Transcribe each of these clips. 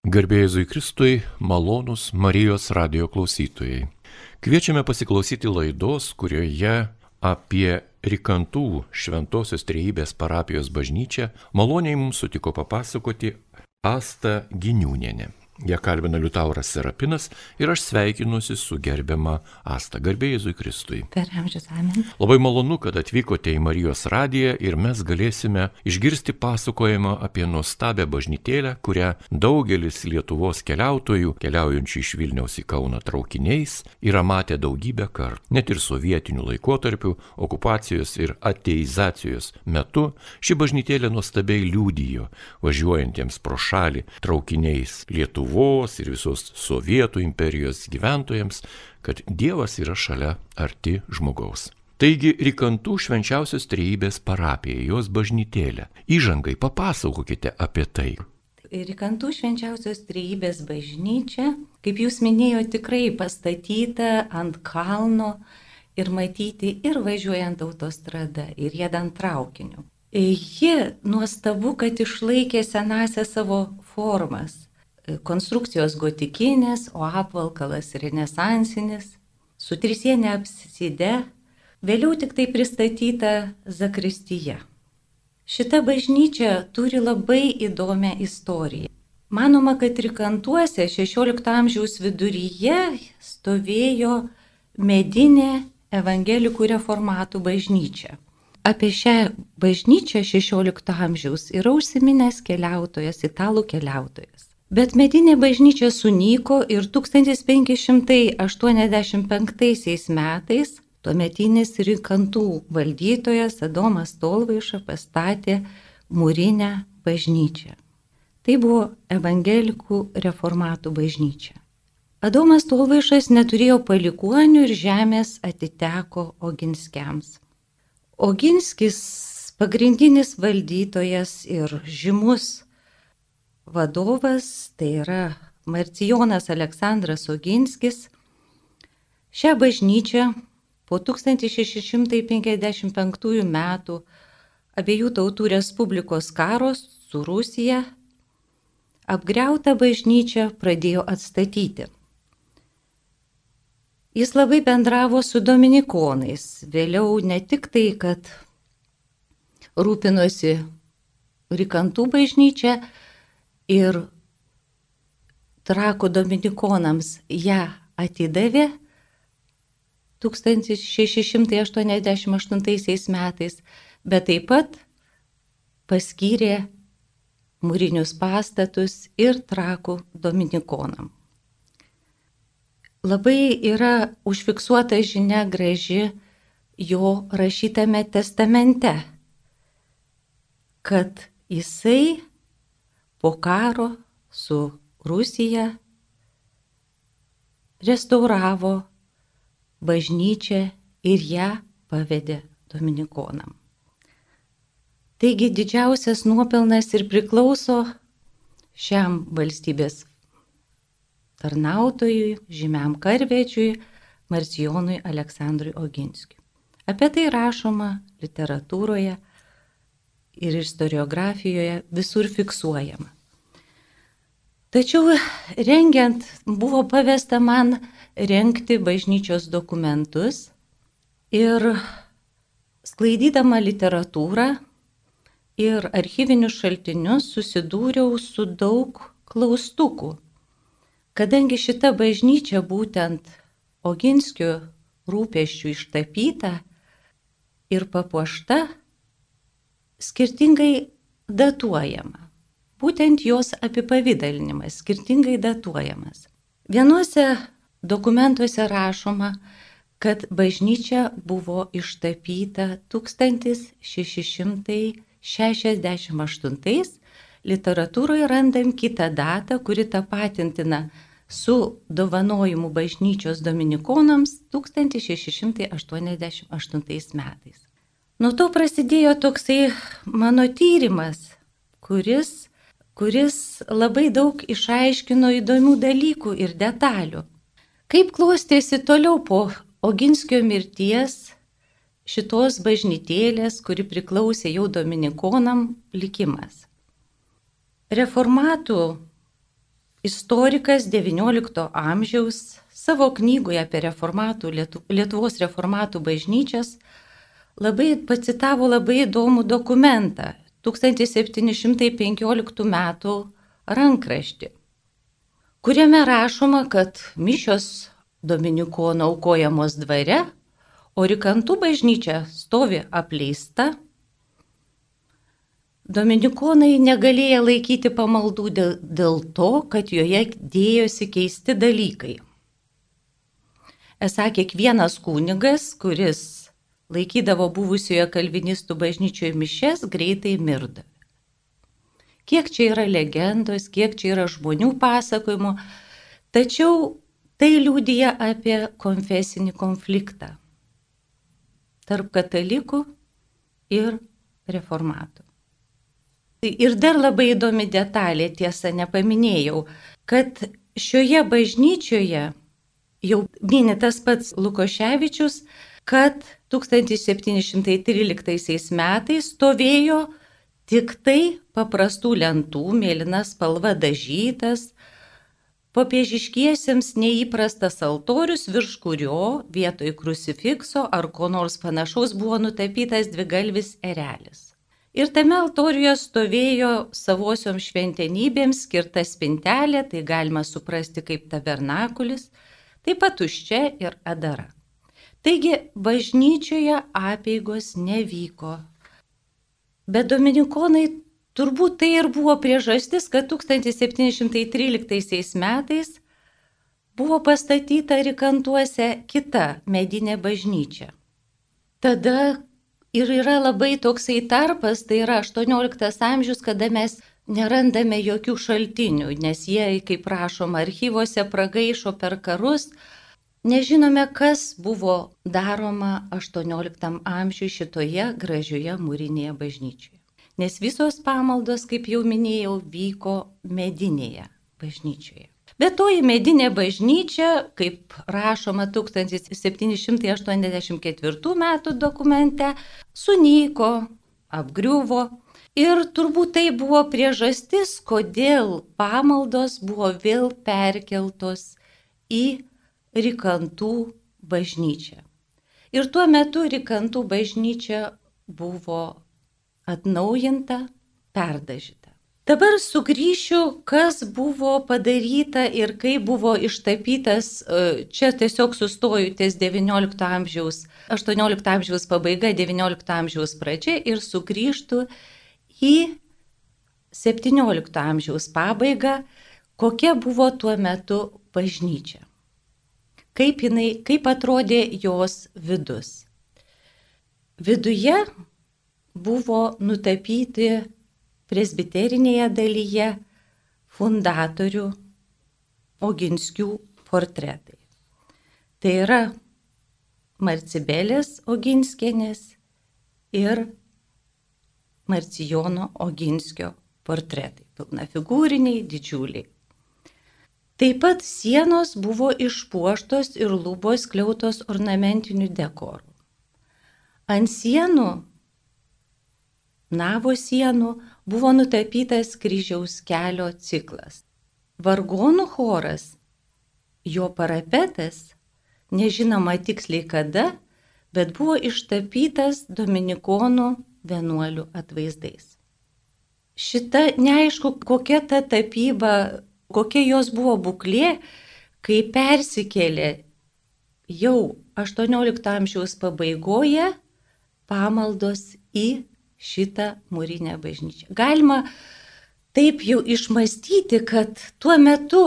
Garbėjai Kristui, malonus Marijos radio klausytojai. Kviečiame pasiklausyti laidos, kurioje apie Rikantų Šventojios Trejybės parapijos bažnyčią maloniai mums sutiko papasakoti Asta Giniūnienė. Ją kalbina Liutauras Serapinas ir aš sveikinuosi su gerbiama Asta Garbėjai Kristui. Per amžius amen. Labai malonu, kad atvykote į Marijos radiją ir mes galėsime išgirsti pasakojimą apie nuostabę bažnytėlę, kurią daugelis Lietuvos keliautojų, keliaujančių iš Vilniaus į Kauną traukiniais, yra matę daugybę kartų. Net ir sovietinių laikotarpių, okupacijos ir ateizacijos metu ši bažnytėlė nuostabiai liūdijo važiuojantiems pro šalį traukiniais Lietuvos Lietuvos ir visos Sovietų imperijos gyventojams, kad Dievas yra šalia arti žmogaus. Taigi Rikantų švenčiausios trejybės parapija, jos bažnytėlė. Įžangai papasakokite apie tai. Rikantų švenčiausios trejybės bažnyčia, kaip jūs minėjote, tikrai pastatyta ant kalno ir matyti ir važiuojant autostrada, ir jėdant traukiniu. Ji nuostabu, kad išlaikė senąsią savo formas konstrukcijos gotikinės, o apvalkalas renesansinis, su trisienė apside, vėliau tik tai pristatyta Zakristyje. Šita bažnyčia turi labai įdomią istoriją. Manoma, kad trikantuose XVI amžiaus viduryje stovėjo medinė evangelikų reformatų bažnyčia. Apie šią bažnyčią XVI amžiaus yra užsiminęs keliautojas, italų keliautojas. Bet medinė bažnyčia sunyko ir 1585 metais tuometinis Rikantų valdytojas Adomas Tolvaiša pastatė mūrinę bažnyčią. Tai buvo evangelikų reformatų bažnyčia. Adomas Tolvaišas neturėjo palikuonių ir žemės atiteko Oginskiams. Oginskis pagrindinis valdytojas ir žymus vadovas, tai yra Marcijonas Aleksandras Oginskis, šią bažnyčią po 1655 metų abiejų tautų Respublikos karos su Rusija apgriautą bažnyčią pradėjo atstatyti. Jis labai bendravo su dominikonais, vėliau ne tik tai, kad rūpinosi Rikantų bažnyčia, ir Trako dominikonams ją atidavė 1688 metais, bet taip pat paskyrė mūrinius pastatus ir Trakų dominikonam. Labai yra užfiksuota žinia graži jo rašytame testamente, kad jisai po karo su Rusija restauravo bažnyčią ir ją pavedė dominikonam. Taigi didžiausias nuopelnas ir priklauso šiam valstybės tarnautojui, žymiam karvečiui, Marcijonui Aleksandrui Oginskiui. Apie tai rašoma literatūroje ir istoriografijoje visur fiksuojama. Tačiau rengiant buvo pavesta man renkti bažnyčios dokumentus ir sklaidydama literatūrą ir archyvinius šaltinius susidūriau su daug klaustukų. Kadangi šita bažnyčia būtent Oginskio rūpeščių ištapyta ir papuošta, skirtingai datuojama. Būtent jos apipavydalinimas skirtingai datuojamas. Vienuose dokumentuose rašoma, kad bažnyčia buvo ištapyta 1668, literatūroje randam kitą datą, kuri tapatintina su dovanojimu bažnyčios dominikonams 1688 metais. Nuo to prasidėjo toksai mano tyrimas, kuris, kuris labai daug išaiškino įdomių dalykų ir detalių. Kaip klostėsi toliau po Oginskio mirties šitos bažnytėlės, kuri priklausė jau dominikonam, likimas. Reformatų istorikas XIX amžiaus savo knygoje apie reformatų, Lietuvos reformatų bažnyčias labai pacitavo labai įdomų dokumentą 1715 m. rankraštį, kuriame rašoma, kad mišios Dominikonų aukojamos dvare, o Rikantų bažnyčia stovi apleista. Dominikonai negalėjo laikyti pamaldų dėl, dėl to, kad joje dėjosi keisti dalykai. Esą kiekvienas kunigas, kuris laikydavo buvusioje kalvinistų bažnyčioje mišes, greitai mirdavo. Kiek čia yra legendos, kiek čia yra žmonių pasakojimų, tačiau tai liūdija apie konfesinį konfliktą tarp katalikų ir reformatų. Ir dar labai įdomi detalė, tiesa, nepaminėjau, kad šioje bažnyčioje jau mini tas pats Lukoševičius, kad 1713 metais stovėjo tik tai paprastų lentų, mėlyna spalva dažytas, popiežiškiesiems neįprastas altorius, virš kurio vietoj krucifikso ar ko nors panašaus buvo nutapytas dvigalvis erelis. Ir tame altoriuje stovėjo savosiom šventenybėms skirta spintelė, tai galima suprasti kaip tabernakulis, taip pat tuščia ir adara. Taigi bažnyčioje apėgos nevyko. Bet dominikonai turbūt tai ir buvo priežastis, kad 1713 metais buvo pastatyta Rikantuose kita medinė bažnyčia. Tada ir yra labai toksai tarpas, tai yra 18 amžius, kada mes nerandame jokių šaltinių, nes jie, kaip rašoma, archyvose pragaišo per karus, Nežinome, kas buvo daroma XVIII amžiuje šitoje gražioje mūrinėje bažnyčioje. Nes visos pamaldos, kaip jau minėjau, vyko medinėje bažnyčioje. Bet toji medinė bažnyčia, kaip rašoma 1784 metų dokumente, sunyko, apgriuvo ir turbūt tai buvo priežastis, kodėl pamaldos buvo vėl perkeltos į Rikantų bažnyčia. Ir tuo metu Rikantų bažnyčia buvo atnaujinta, perdažyta. Dabar sugrįšiu, kas buvo padaryta ir kaip buvo ištapytas, e, čia tiesiog sustoju ties XIX amžiaus, XVIII amžiaus pabaiga, XIX amžiaus pradžia ir sugrįžtu į XVII amžiaus pabaigą, kokia buvo tuo metu bažnyčia kaip, jinai, kaip atrodė jos vidus. Viduje buvo nutapyti presbiterinėje dalyje fundatorių Oginskių portretai. Tai yra Marcibelės Oginskienės ir Marcijono Oginskio portretai. Pilnafigūriniai, didžiuliai. Taip pat sienos buvo išpuoštos ir lubos kliautos ornamentiniu dekoru. Ant sienų, navo sienų, buvo nutapytas kryžiaus kelio ciklas. Vargonų choras, jo parapetas, nežinoma tiksliai kada, bet buvo ištapytas dominikonų vienuolių atvaizdais. Šita neaišku, kokia ta tapyba kokia jos buvo būklė, kai persikėlė jau 18 amžiaus pabaigoje pamaldos į šitą mūrinę bažnyčią. Galima taip jau išmastyti, kad tuo metu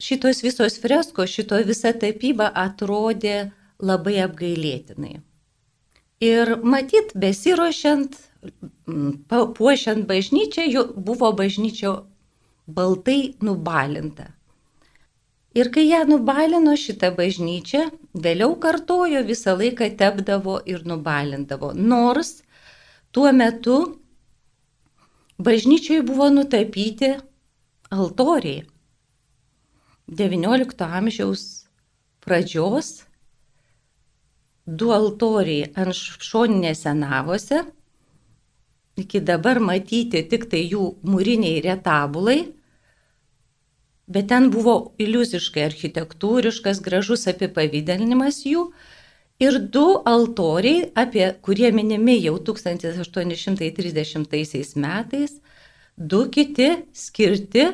šitos visos freskos, šito visa tapyba atrodė labai apgailėtinai. Ir matyt, besirošiant, puošiant bažnyčią, buvo bažnyčio baltai nubalinta. Ir kai ją nubalino šitą bažnyčią, vėliau kartojo visą laiką tepdavo ir nubalindavo. Nors tuo metu bažnyčioje buvo nutapyti altoriai. XIX amžiaus pradžios du altoriai ant šoninėse navose iki dabar matyti tik tai jų mūriniai retabulai, bet ten buvo iliuziškai architektūriškas, gražus apipavydelinimas jų. Ir du altoriai, apie kurie minimi jau 1830 metais, du kiti skirti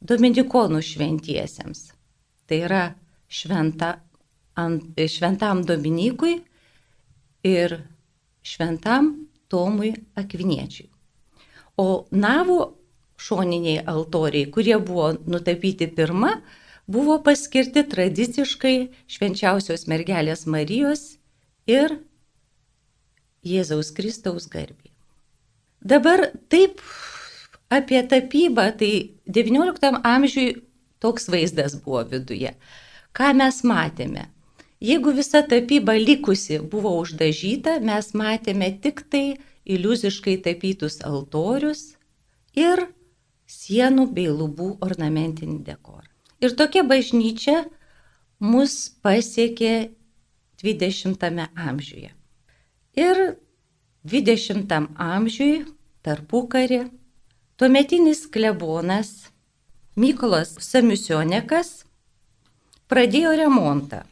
Dominikonų šventiesiems. Tai yra šventa, ant, šventam Dominikui ir šventam Tomui Akviniečiui. O navų šoniniai altoriai, kurie buvo nutapyti pirmą, buvo paskirti tradiciškai švenčiausios mergelės Marijos ir Jėzaus Kristaus garbė. Dabar taip apie tapybą, tai XIX amžiui toks vaizdas buvo viduje. Ką mes matėme? Jeigu visa tapyba likusi buvo uždažyta, mes matėme tik tai iliuziškai tapytus altorius ir sienų bei lubų ornamentinį dekorą. Ir tokia bažnyčia mus pasiekė 20-ame amžiuje. Ir 20 amžiui, tarpukarį, tuometinis klebonas Mykolas Samiusionekas pradėjo remontą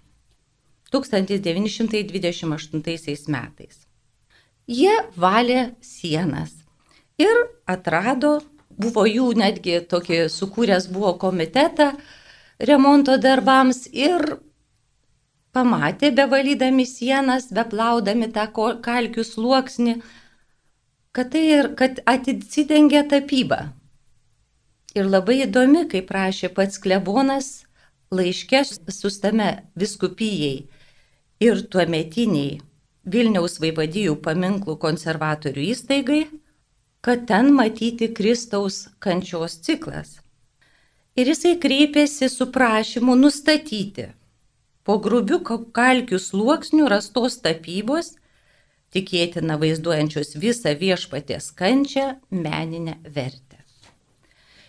1928 metais. Jie valė sienas ir atrado, buvo jų netgi tokį sukūręs buvo komitetą, remonto darbams ir pamatė, bevalydami sienas, beplaudami tą kalkių sluoksnį, kad tai ir kad atidengia tapybą. Ir labai įdomi, kaip rašė pats klebonas laiške sustame viskupijai ir tuometiniai Vilniaus vaivadijų paminklų konservatorių įstaigai, kad ten matyti Kristaus kančios ciklas ir jisai kreipėsi su prašymu nustatyti po grubių kalkių sluoksnių rastos tapybos, tikėtina vaizduojančios visą viešpatės kančią meninę vertę.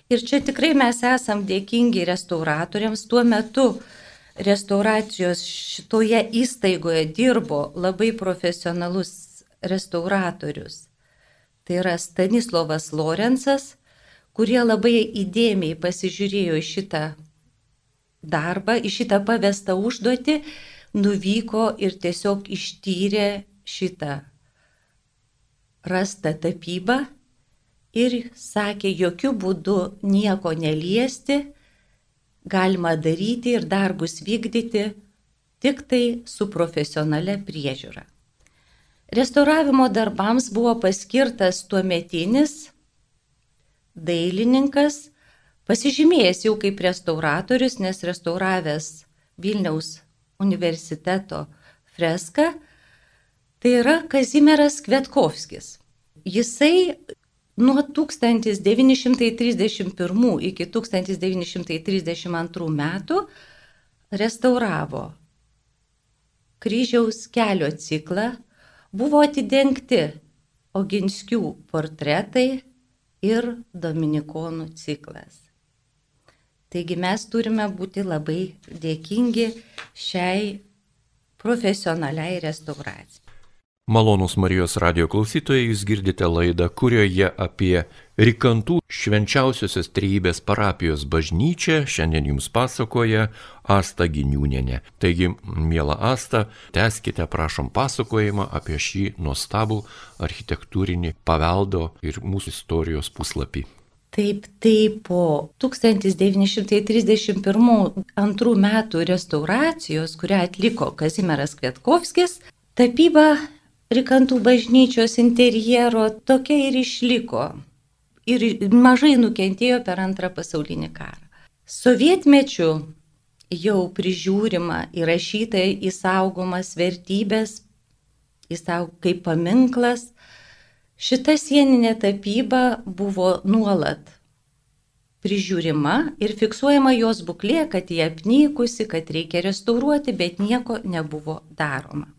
Ir čia tikrai mes esam dėkingi restauratoriams. Tuo metu restauracijos šitoje įstaigoje dirbo labai profesionalus restauratorius. Tai yra Stanislovas Lorenzas, kurie labai įdėmiai pasižiūrėjo į šitą darbą, į šitą pavestą užduotį, nuvyko ir tiesiog ištyrė šitą rastą tapybą ir sakė, jokių būdų nieko neliesti, galima daryti ir darbus vykdyti tik tai su profesionale priežiūra. Restauravimo darbams buvo paskirtas tuo metinis dailininkas, pasižymėjęs jau kaip restauratorius, nes restauravęs Vilniaus universiteto freską, tai yra Kazimieras Kvetkovskis. Jisai nuo 1931 iki 1932 metų restauravo kryžiaus kelio ciklą, buvo atidengti Oginskių portretai, ir dominikonų ciklas. Taigi mes turime būti labai dėkingi šiai profesionaliai restauracijai. Malonus Marijos radio klausytojai, jūs girdite laidą, kurioje apie Rikantų švenčiausiosios trybės parapijos bažnyčią šiandien jums pasakoja Asta Giniūnenė. Taigi, mėla Asta, teskite, prašom, pasakojimą apie šį nuostabų architektūrinį paveldo ir mūsų istorijos puslapį. Taip, tai po 1931-2 metų restauracijos, kurią atliko Kazimieras Kvietkovskis, tapyba Rikantų bažnyčios interjero tokia ir išliko. Ir mažai nukentėjo per antrą pasaulinį karą. Sovietmečių jau prižiūrima, įrašyta į saugomas vertybės, įsaug, kaip paminklas. Šita sieninė tapyba buvo nuolat prižiūrima ir fiksuojama jos būklė, kad jie apnykusi, kad reikia restauruoti, bet nieko nebuvo daroma.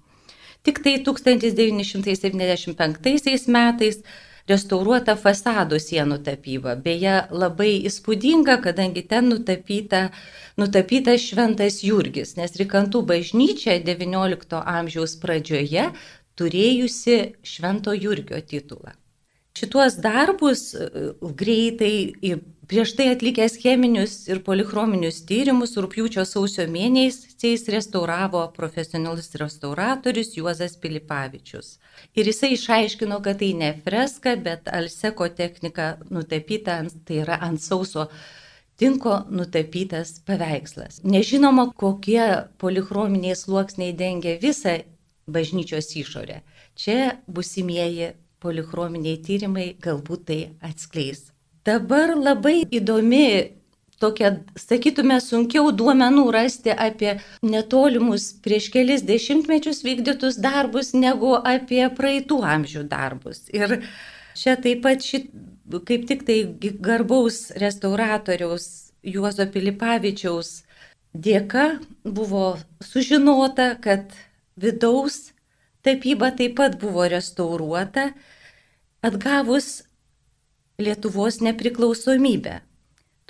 Tik tai 1975 metais restauruota fasado sienų tapyba. Beje, labai įspūdinga, kadangi ten nutapyta, nutapyta šventas Jurgis, nes Rikantų bažnyčia XIX amžiaus pradžioje turėjusi švento Jurgio titulą. Šituos darbus e, greitai Prieš tai atlikęs cheminius ir polichrominius tyrimus, rūpjūčio sausio mėnesiais restauravo profesionalus restauratorius Juozas Pilipavičius. Ir jisai išaiškino, kad tai ne freska, bet alseko technika nutapyta, tai yra ant sauso tinko nutapytas paveikslas. Nežinoma, kokie polichrominiai sluoksniai dengia visą bažnyčios išorę. Čia busimieji polichrominiai tyrimai galbūt tai atskleis. Dabar labai įdomi tokia, sakytume, sunkiau duomenų rasti apie netolimus prieš kelis dešimtmečius vykdytus darbus negu apie praeitų amžių darbus. Ir čia taip pat šit, kaip tik tai garbaus restauratoriaus Juozo Pilipavičiaus dėka buvo sužinota, kad vidaus tapyba taip pat buvo restauruota, atgavus Lietuvos nepriklausomybę.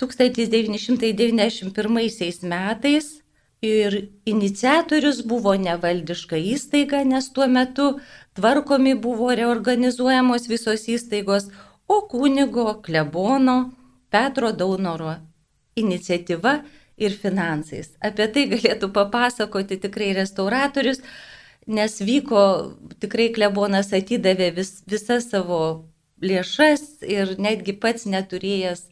1991 metais ir iniciatorius buvo nevaldiška įstaiga, nes tuo metu tvarkomi buvo reorganizuojamos visos įstaigos, o kunigo klebono Petro Daunoro iniciatyva ir finansais. Apie tai galėtų papasakoti tikrai restauratorius, nes vyko tikrai klebonas atidavė vis, visą savo lėšas ir netgi pats neturėjęs,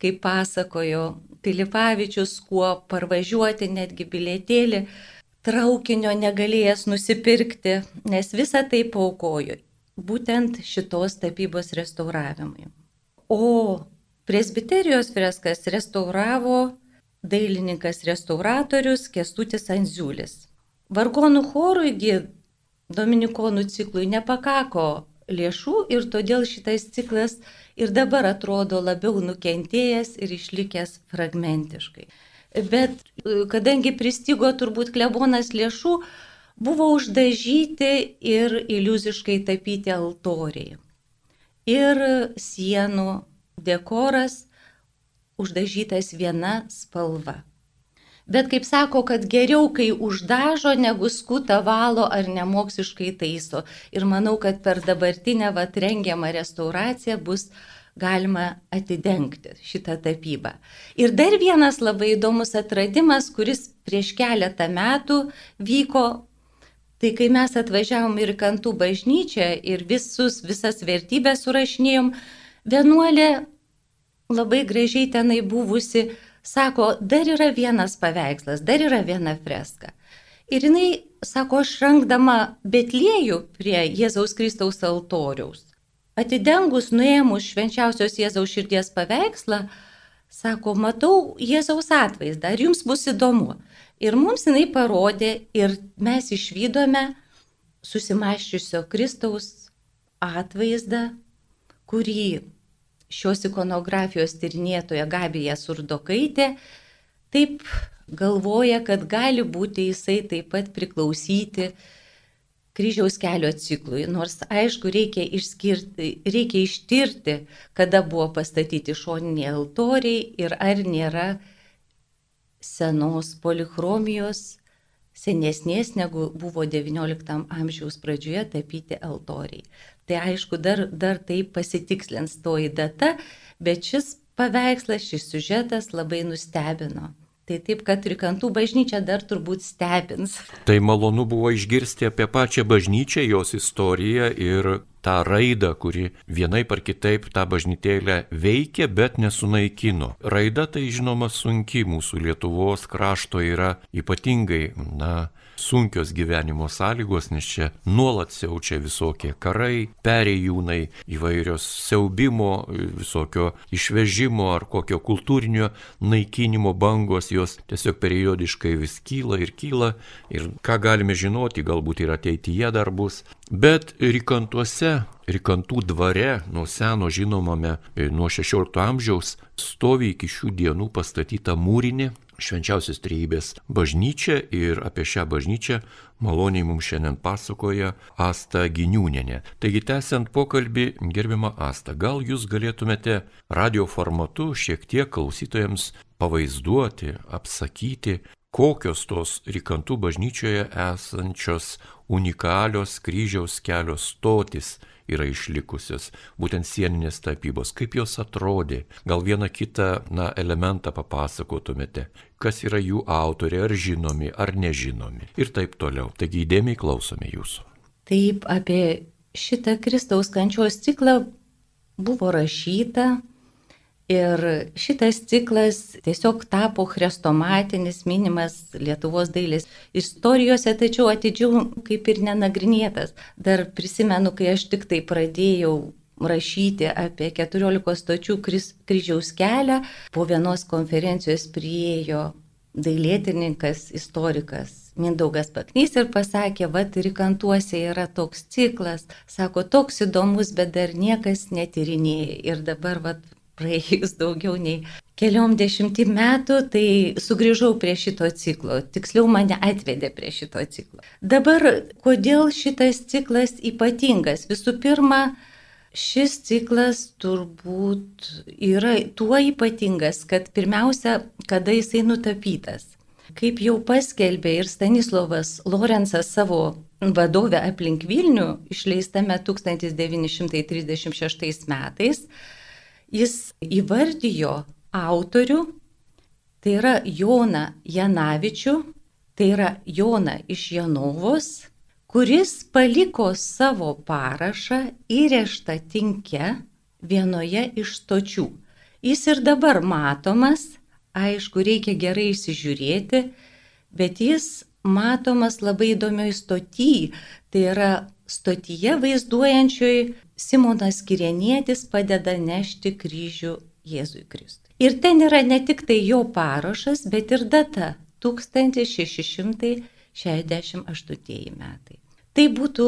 kaip pasakojo Pilipavičius, kuo parvažiuoti, netgi bilietėlį, traukinio negalėjęs nusipirkti, nes visą tai paukojo būtent šitos tapybos restauravimui. O presbiterijos freskas restauravo dailininkas restauratorius Kestutis Anziulis. Vargonų chorui Dominikonų ciklui nepakako lėšų ir todėl šitas ciklas ir dabar atrodo labiau nukentėjęs ir išlikęs fragmentiškai. Bet e, kadangi pristigo turbūt klebonas lėšų, buvo uždažyti ir iliuziškai tapyti altoriai. Ir sienų dekoras uždažytas viena spalva. Bet kaip sako, kad geriau, kai uždažo, negu skuta valo ar nemoksiškai taiso. Ir manau, kad per dabartinę vat rengiamą restauraciją bus galima atidengti šitą tapybą. Ir dar vienas labai įdomus atradimas, kuris prieš keletą metų vyko, tai kai mes atvažiavom ir kantų bažnyčią ir visus, visas vertybės surašinėjom, vienuolė labai gražiai tenai buvusi sako, dar yra vienas paveikslas, dar yra viena freska. Ir jinai, sako, aš rangdama Betliejų prie Jėzaus Kristaus altoriaus, atidengus nuėmus švenčiausios Jėzaus širdies paveikslą, sako, matau Jėzaus atvaizdą, ar jums bus įdomu. Ir mums jinai parodė ir mes išvykome susimaščiusio Kristaus atvaizdą, kurį šios ikonografijos tyrinėtoja Gabija Surdokaitė taip galvoja, kad gali būti jisai taip pat priklausyti kryžiaus kelio ciklui. Nors aišku, reikia, išskirti, reikia ištirti, kada buvo pastatyti šoniniai altoriai ir ar nėra senos polichromijos, senesnės negu buvo XIX amžiaus pradžioje tapyti altoriai. Tai aišku, dar, dar tai pasitikslins toji data, bet šis paveikslas, šis siužetas labai nustebino. Tai taip, kad trikantų bažnyčia dar turbūt stebins. Tai malonu buvo išgirsti apie pačią bažnyčią, jos istoriją ir tą raidą, kuri vienai par kitaip tą bažnytėlę veikė, bet nesunaikino. Raida tai žinoma sunki mūsų Lietuvos krašto yra ypatingai, na, sunkios gyvenimo sąlygos, nes čia nuolat siaučia visokie karai, perėjūnai, įvairios siaubimo, visokio išvežimo ar kokio kultūrinio naikinimo bangos, jos tiesiog periodiškai vis kyla ir kyla. Ir ką galime žinoti, galbūt ir ateityje dar bus. Bet rykantuose Rikantų dvare, nuo seno žinomame, nuo 16 amžiaus, stovi iki šių dienų pastatyta mūrinė švenčiausios trejybės bažnyčią ir apie šią bažnyčią maloniai mums šiandien pasakoja Asta Giniūnenė. Taigi tęsiant pokalbį, gerbima Asta, gal jūs galėtumėte radio formatu šiek tiek klausytojams pavaizduoti, apsakyti, kokios tos Rikantų bažnyčioje esančios unikalios kryžiaus kelio stotis yra išlikusios, būtent sieninės tapybos, kaip jos atrodė, gal vieną kitą na, elementą papasakotumėte, kas yra jų autoriai, ar žinomi, ar nežinomi ir taip toliau. Taigi įdėmiai klausome jūsų. Taip, apie šitą Kristaus kančios ciklą buvo rašyta Ir šitas ciklas tiesiog tapo chrestomatinis, minimas Lietuvos dailės istorijose, tačiau atidžiau kaip ir nenagrinėtas. Dar prisimenu, kai aš tik tai pradėjau rašyti apie 14 stočių kryžiaus kelią, po vienos konferencijos priejo dailėtininkas, istorikas Mindaugas Paknys ir pasakė, va, rikantuose yra toks ciklas, sako, toks įdomus, bet dar niekas netyrinėja. Ir dabar, va, praėjus daugiau nei keliom dešimtį metų, tai sugrįžau prie šito ciklo, tiksliau mane atvedė prie šito ciklo. Dabar, kodėl šitas ciklas ypatingas? Visų pirma, šis ciklas turbūt yra tuo ypatingas, kad pirmiausia, kada jisai nutapytas. Kaip jau paskelbė ir Stanislavas Lorenzas savo vadovę aplink Vilnių, išleistame 1936 metais, jis įvardijo autorių, tai yra Joną Janavičių, tai yra Joną iš Janovos, kuris paliko savo parašą įreštą tinkę vienoje iš stočių. Jis ir dabar matomas, aišku, reikia gerai įsižiūrėti, bet jis matomas labai įdomioj stoty, tai yra stotyje vaizduojančioj Simonas Kirienietis padeda nešti kryžių Jėzui Kristui. Ir ten yra ne tik tai jo parašas, bet ir data 1668 metai. Tai būtų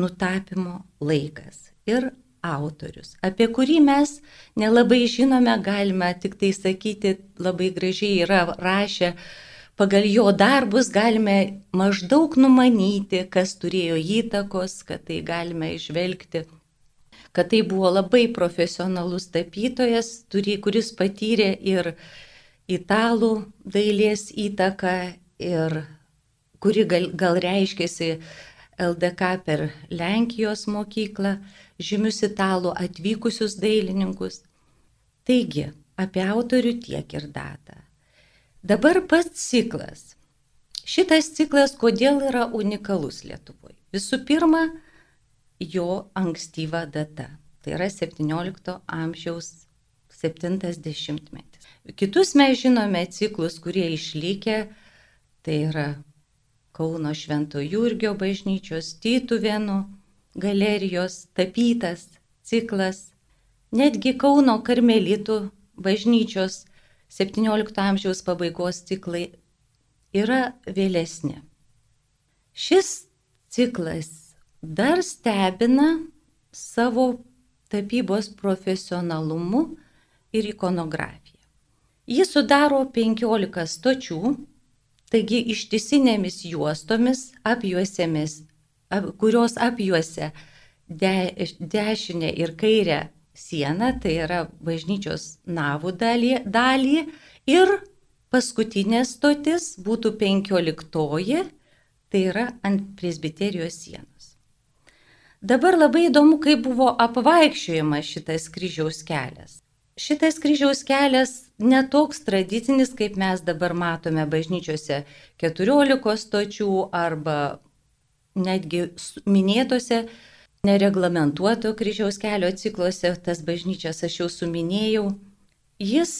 nutapimo laikas ir autorius, apie kurį mes nelabai žinome, galime tik tai sakyti, labai gražiai yra rašę pagal jo darbus galime maždaug numanyti, kas turėjo įtakos, kad tai galime išvelgti kad tai buvo labai profesionalus tapytojas, kuris patyrė ir italų dailės įtaką, ir kuri gal, gal reiškėsi LDK per Lenkijos mokyklą, žymius italų atvykusius dailininkus. Taigi, apie autorių tiek ir datą. Dabar pats ciklas. Šitas ciklas kodėl yra unikalus Lietuvoje? Visų pirma, jo ankstyva data. Tai yra 17 amžiaus 70-metis. Kitus mes žinome ciklus, kurie išlikę, tai yra Kauno Švento Jurgio bažnyčios, Tytuvėnų galerijos tapytas ciklas, netgi Kauno karmelitų bažnyčios 17 amžiaus pabaigos ciklai yra vėlesni. Šis ciklas dar stebina savo tapybos profesionalumu ir ikonografija. Jis sudaro 15 stočių, taigi ištisinėmis juostomis apjuosėmis, ap, kurios apjuosia de, dešinę ir kairę sieną, tai yra bažnyčios navų dalį, dalį ir paskutinė stotis būtų penkioliktoji, tai yra ant presbiterijos sienos. Dabar labai įdomu, kaip buvo apvaikščiojamas šitas kryžiaus kelias. Šitas kryžiaus kelias netoks tradicinis, kaip mes dabar matome bažnyčiose 14 stočių arba netgi minėtose nereglamentuoto kryžiaus kelio cikluose, tas bažnyčias aš jau suminėjau. Jis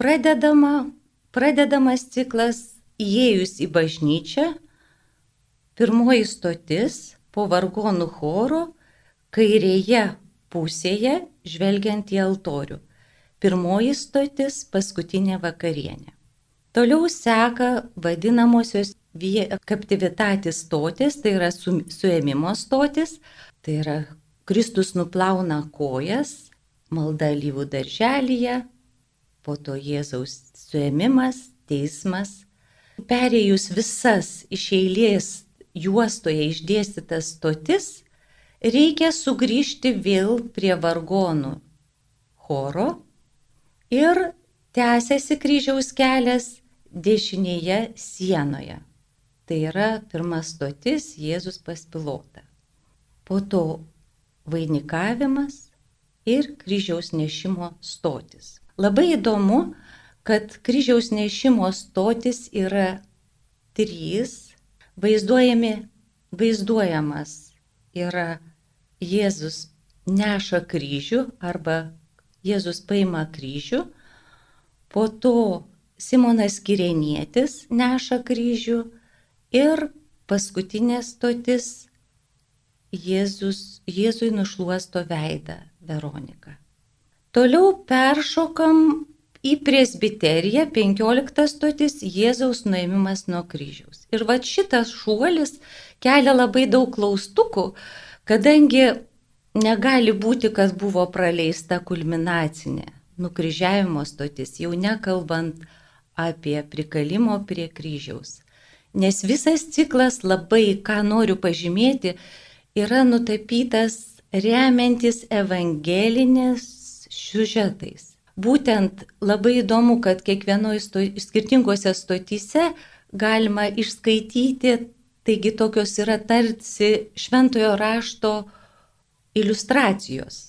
pradedama, pradedamas ciklas įėjus į bažnyčią, pirmoji stotis po vargonų choro kairėje pusėje žvelgiant į altorių. Pirmoji stotis - paskutinė vakarienė. Toliau seka vadinamosios kaptivitatis stotis, tai yra su, suėmimo stotis, tai yra Kristus nuplauna kojas, malda lyvų darželyje, po to Jėzaus suėmimas, teismas. Perėjus visas iš eilės juostoje išdėstytas stotis, reikia sugrįžti vėl prie vargonų choro ir tęsiasi kryžiaus kelias dešinėje sienoje. Tai yra pirma stotis Jėzus pas pilotą. Po to vainikavimas ir kryžiaus nešimo stotis. Labai įdomu, kad kryžiaus nešimo stotis yra trys, vaizduojami, vaizduojamas yra Jėzus neša kryžių arba Jėzus paima kryžių, po to Simonas Kirenietis neša kryžių ir paskutinė stotis Jėzus, Jėzui nušluosto veidą Veronika. Toliau peršokam į presbiteriją, 15 stotis Jėzaus nuėmimas nuo kryžiaus. Ir va šitas šuolis kelia labai daug klaustukų, kadangi negali būti, kad buvo praleista kulminacinė nukryžiavimo stotis, jau nekalbant apie prikalimo prie kryžiaus. Nes visas ciklas labai, ką noriu pažymėti, yra nutapytas remiantis evangelinės siužetais. Būtent labai įdomu, kad kiekvienoje sto, skirtingose stotyse galima išskaityti, taigi tokios yra tarsi šventojo rašto iliustracijos,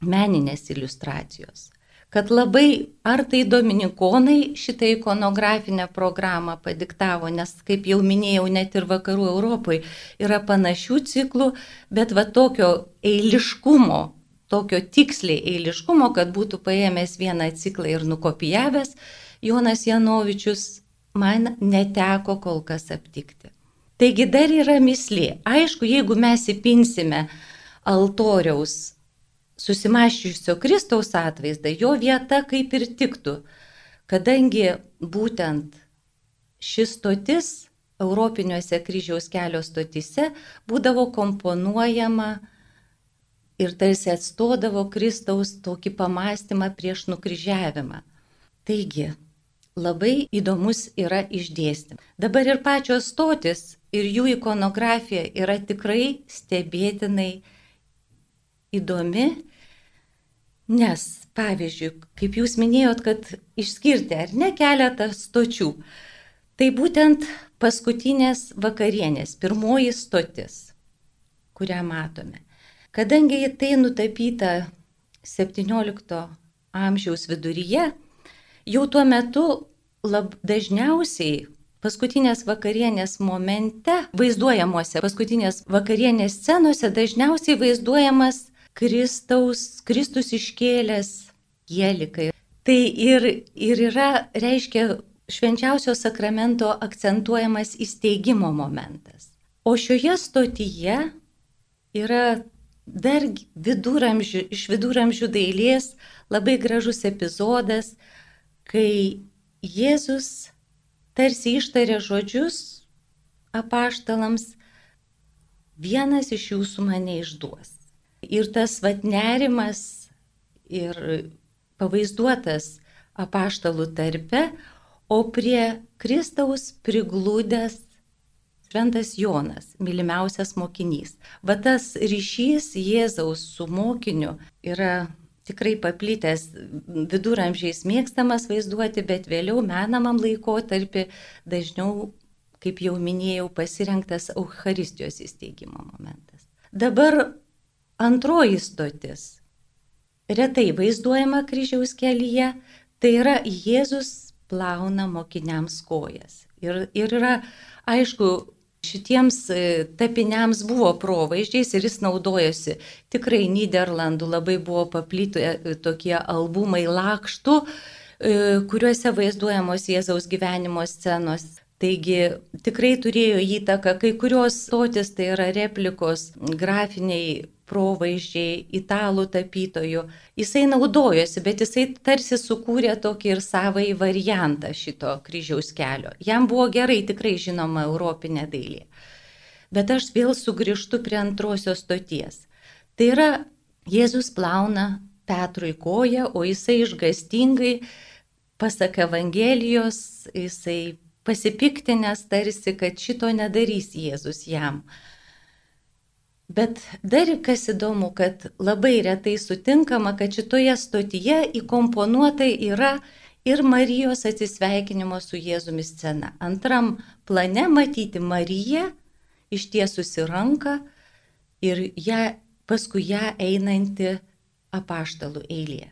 meninės iliustracijos kad labai ar tai dominikonai šitą ikonografinę programą padiktavo, nes, kaip jau minėjau, net ir vakarų Europoje yra panašių ciklų, bet va tokio eiliškumo, tokio tiksliai eiliškumo, kad būtų paėmęs vieną ciklą ir nukopijavęs, Jonas Janovičius man neteko kol kas aptikti. Taigi dar yra mislė. Aišku, jeigu mes įpinsime altoriaus susimaščiusio Kristaus atvaizdą, jo vieta kaip ir tiktų, kadangi būtent šis stotis Europiniuose kryžiaus kelio stotise būdavo komponuojama ir tarsi atstodavo Kristaus tokį pamastymą prieš nukryžiavimą. Taigi, labai įdomus yra išdėstymas. Dabar ir pačios stotis ir jų ikonografija yra tikrai stebėtinai įdomi Nes, pavyzdžiui, kaip jūs minėjot, kad išskirti ar ne keletą stočių, tai būtent paskutinės vakarienės, pirmoji stotis, kurią matome. Kadangi tai nutapyta 17 amžiaus viduryje, jau tuo metu lab, dažniausiai paskutinės vakarienės momente, vaizduojamuose paskutinės vakarienės scenose, dažniausiai vaizduojamas Kristaus, Kristus iškėlęs jėlikai. Tai ir, ir yra, reiškia, švenčiausio sakramento akcentuojamas įsteigimo momentas. O šioje stotyje yra dar viduramžių, iš viduramžių dailės labai gražus epizodas, kai Jėzus tarsi ištarė žodžius apaštalams, vienas iš jūsų mane išduos. Ir tas vat nerimas ir pavaizduotas apaštalų tarpe, o prie Kristaus priglūdęs Šventas Jonas, mylimiausias mokinys. Va tas ryšys Jėzaus su mokiniu yra tikrai paplitęs viduramžiais mėgstamas vaizduoti, bet vėliau menamam laikotarpį dažniau, kaip jau minėjau, pasirinktas Euharistijos įsteigimo momentas. Dabar Antroji stotis. Retai vaizduojama kryžiaus kelyje, tai yra Jėzus plauna mokiniams kojas. Ir, ir yra, aišku, šitiems e, tapiniams buvo provaizdžiais ir jis naudojosi. Tikrai Niderlandų labai buvo paplyti e, tokie albumai lakštų, e, kuriuose vaizduojamos Jėzaus gyvenimo scenos. Taigi tikrai turėjo įtaką, kai kurios stotis tai yra replikos grafiniai provaizdžiai italų tapytojų. Jisai naudojosi, bet jisai tarsi sukūrė tokį ir savąjį variantą šito kryžiaus kelio. Jam buvo gerai tikrai žinoma europinė dailė. Bet aš vėl sugrįžtu prie antrosios stoties. Tai yra Jėzus plauna Petrui koją, o jisai išgastingai, pasak Evangelijos, jisai pasipiktinęs tarsi, kad šito nedarys Jėzus jam. Bet dar kas įdomu, kad labai retai sutinkama, kad šitoje stotyje įkomponuota yra ir Marijos atsisveikinimo su Jėzumi scena. Antram plane matyti Mariją ištiesusi ranką ir ją paskui ją einanti apaštalų eilė.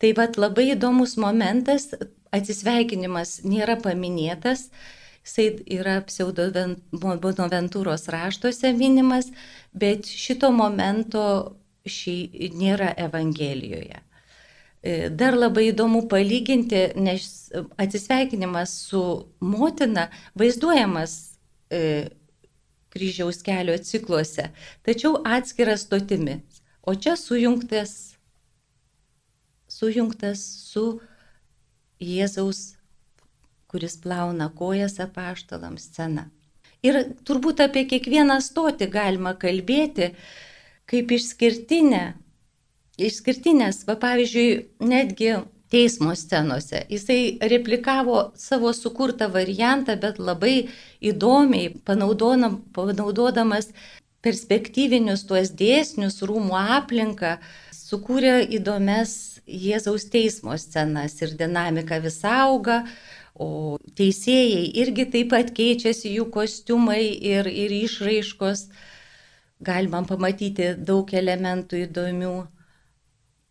Tai vad labai įdomus momentas, atsisveikinimas nėra paminėtas, jisai yra pseudobonaventūros raštuose minimas, bet šito momento šį nėra Evangelijoje. E, dar labai įdomu palyginti, nes atsisveikinimas su motina vaizduojamas e, kryžiaus kelio cikluose, tačiau atskiras stotimi. O čia sujungtas, sujungtas su Jėzaus, kuris plauna kojas apaštalams scena. Ir turbūt apie kiekvieną stotį galima kalbėti kaip išskirtinę. Išskirtinės, va pavyzdžiui, netgi teismo scenose. Jisai replikavo savo sukurtą variantą, bet labai įdomiai panaudodamas perspektyvinius tuos dėsnius, rūmų aplinką, sukūrė įdomias Jėzaus teismo scenas ir dinamika vis auga, o teisėjai irgi taip pat keičiasi jų kostiumai ir, ir išraiškos. Galima pamatyti daug elementų įdomių.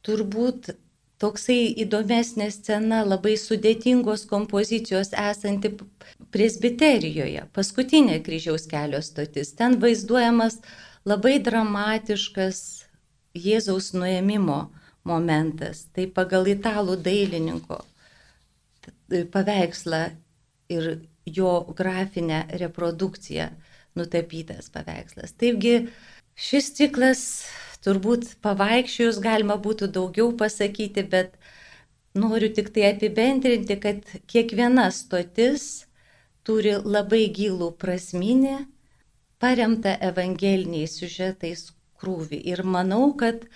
Turbūt toksai įdomesnė scena, labai sudėtingos kompozicijos esanti presbiterijoje, paskutinė kryžiaus kelio stotis. Ten vaizduojamas labai dramatiškas Jėzaus nuėmimo momentas. Tai pagal italų dailininko paveikslą ir jo grafinę reprodukciją nutapytas paveikslas. Taigi šis ciklas Turbūt pavaikščiojus galima būtų daugiau pasakyti, bet noriu tik tai apibendrinti, kad kiekviena stotis turi labai gilų prasminį, paremtą evangeliniais siužetais krūvį. Ir manau, kad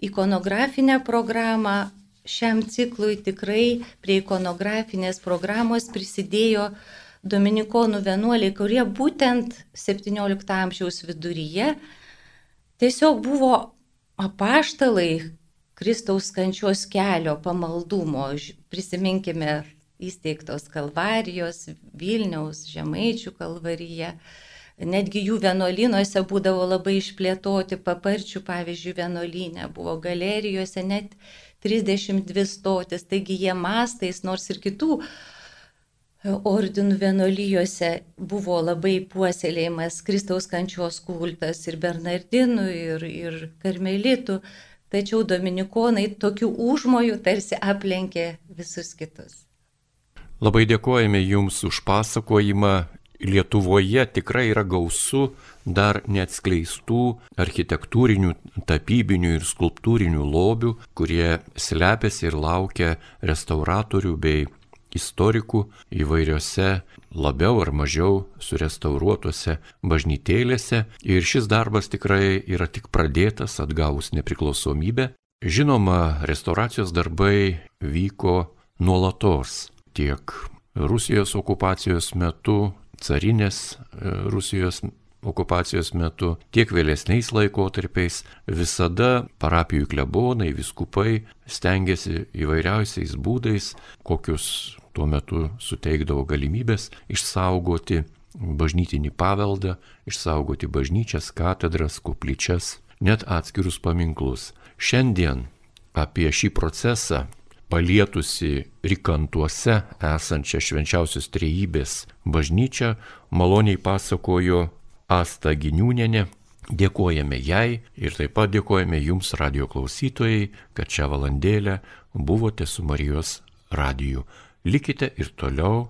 ikonografinę programą šiam ciklui tikrai prie ikonografinės programos prisidėjo dominikonų vienuoliai, kurie būtent 17 amžiaus viduryje tiesiog buvo apaštalai Kristaus kančios kelio pamaldumo, prisiminkime įsteigtos kalvarijos, Vilniaus, Žemaičių kalvarija. Netgi jų vienuolynuose būdavo labai išplėtoti, paparčių, pavyzdžiui, vienuolynė buvo galerijose net 32 stotis, taigi jie mastais, nors ir kitų ordinų vienolyjose buvo labai puoselėjimas Kristaus kančios kultas ir Bernardinų, ir, ir Karmelitų, tačiau dominikonai tokių užmojų tarsi aplenkė visus kitus. Labai dėkojame Jums už pasakojimą. Lietuvoje tikrai yra gausu dar neatskleistų architektūrinių, tapybinių ir skulptūrinių lobių, kurie slepiasi ir laukia restauratorių bei istorikų įvairiose labiau ar mažiau surestauruotose bažnytėlėse ir šis darbas tikrai yra tik pradėtas atgavus nepriklausomybę. Žinoma, restauracijos darbai vyko nuolatos tiek Rusijos okupacijos metu, carinės e, Rusijos okupacijos metu, tiek vėlesniais laikotarpiais visada parapijų klebonai, viskupai stengiasi įvairiausiais būdais, kokius tuo metu suteikdavo galimybės išsaugoti bažnytinį paveldą, išsaugoti bažnyčias, katedras, koplyčias, net atskirus paminklus. Šiandien apie šį procesą palietusi Rikantuose esančią švenčiausios trejybės bažnyčią maloniai pasakojo Asta Giniūnenė. Dėkojame jai ir taip pat dėkojame jums radio klausytojai, kad šią valandėlę buvote su Marijos radiju. Likite ir toliau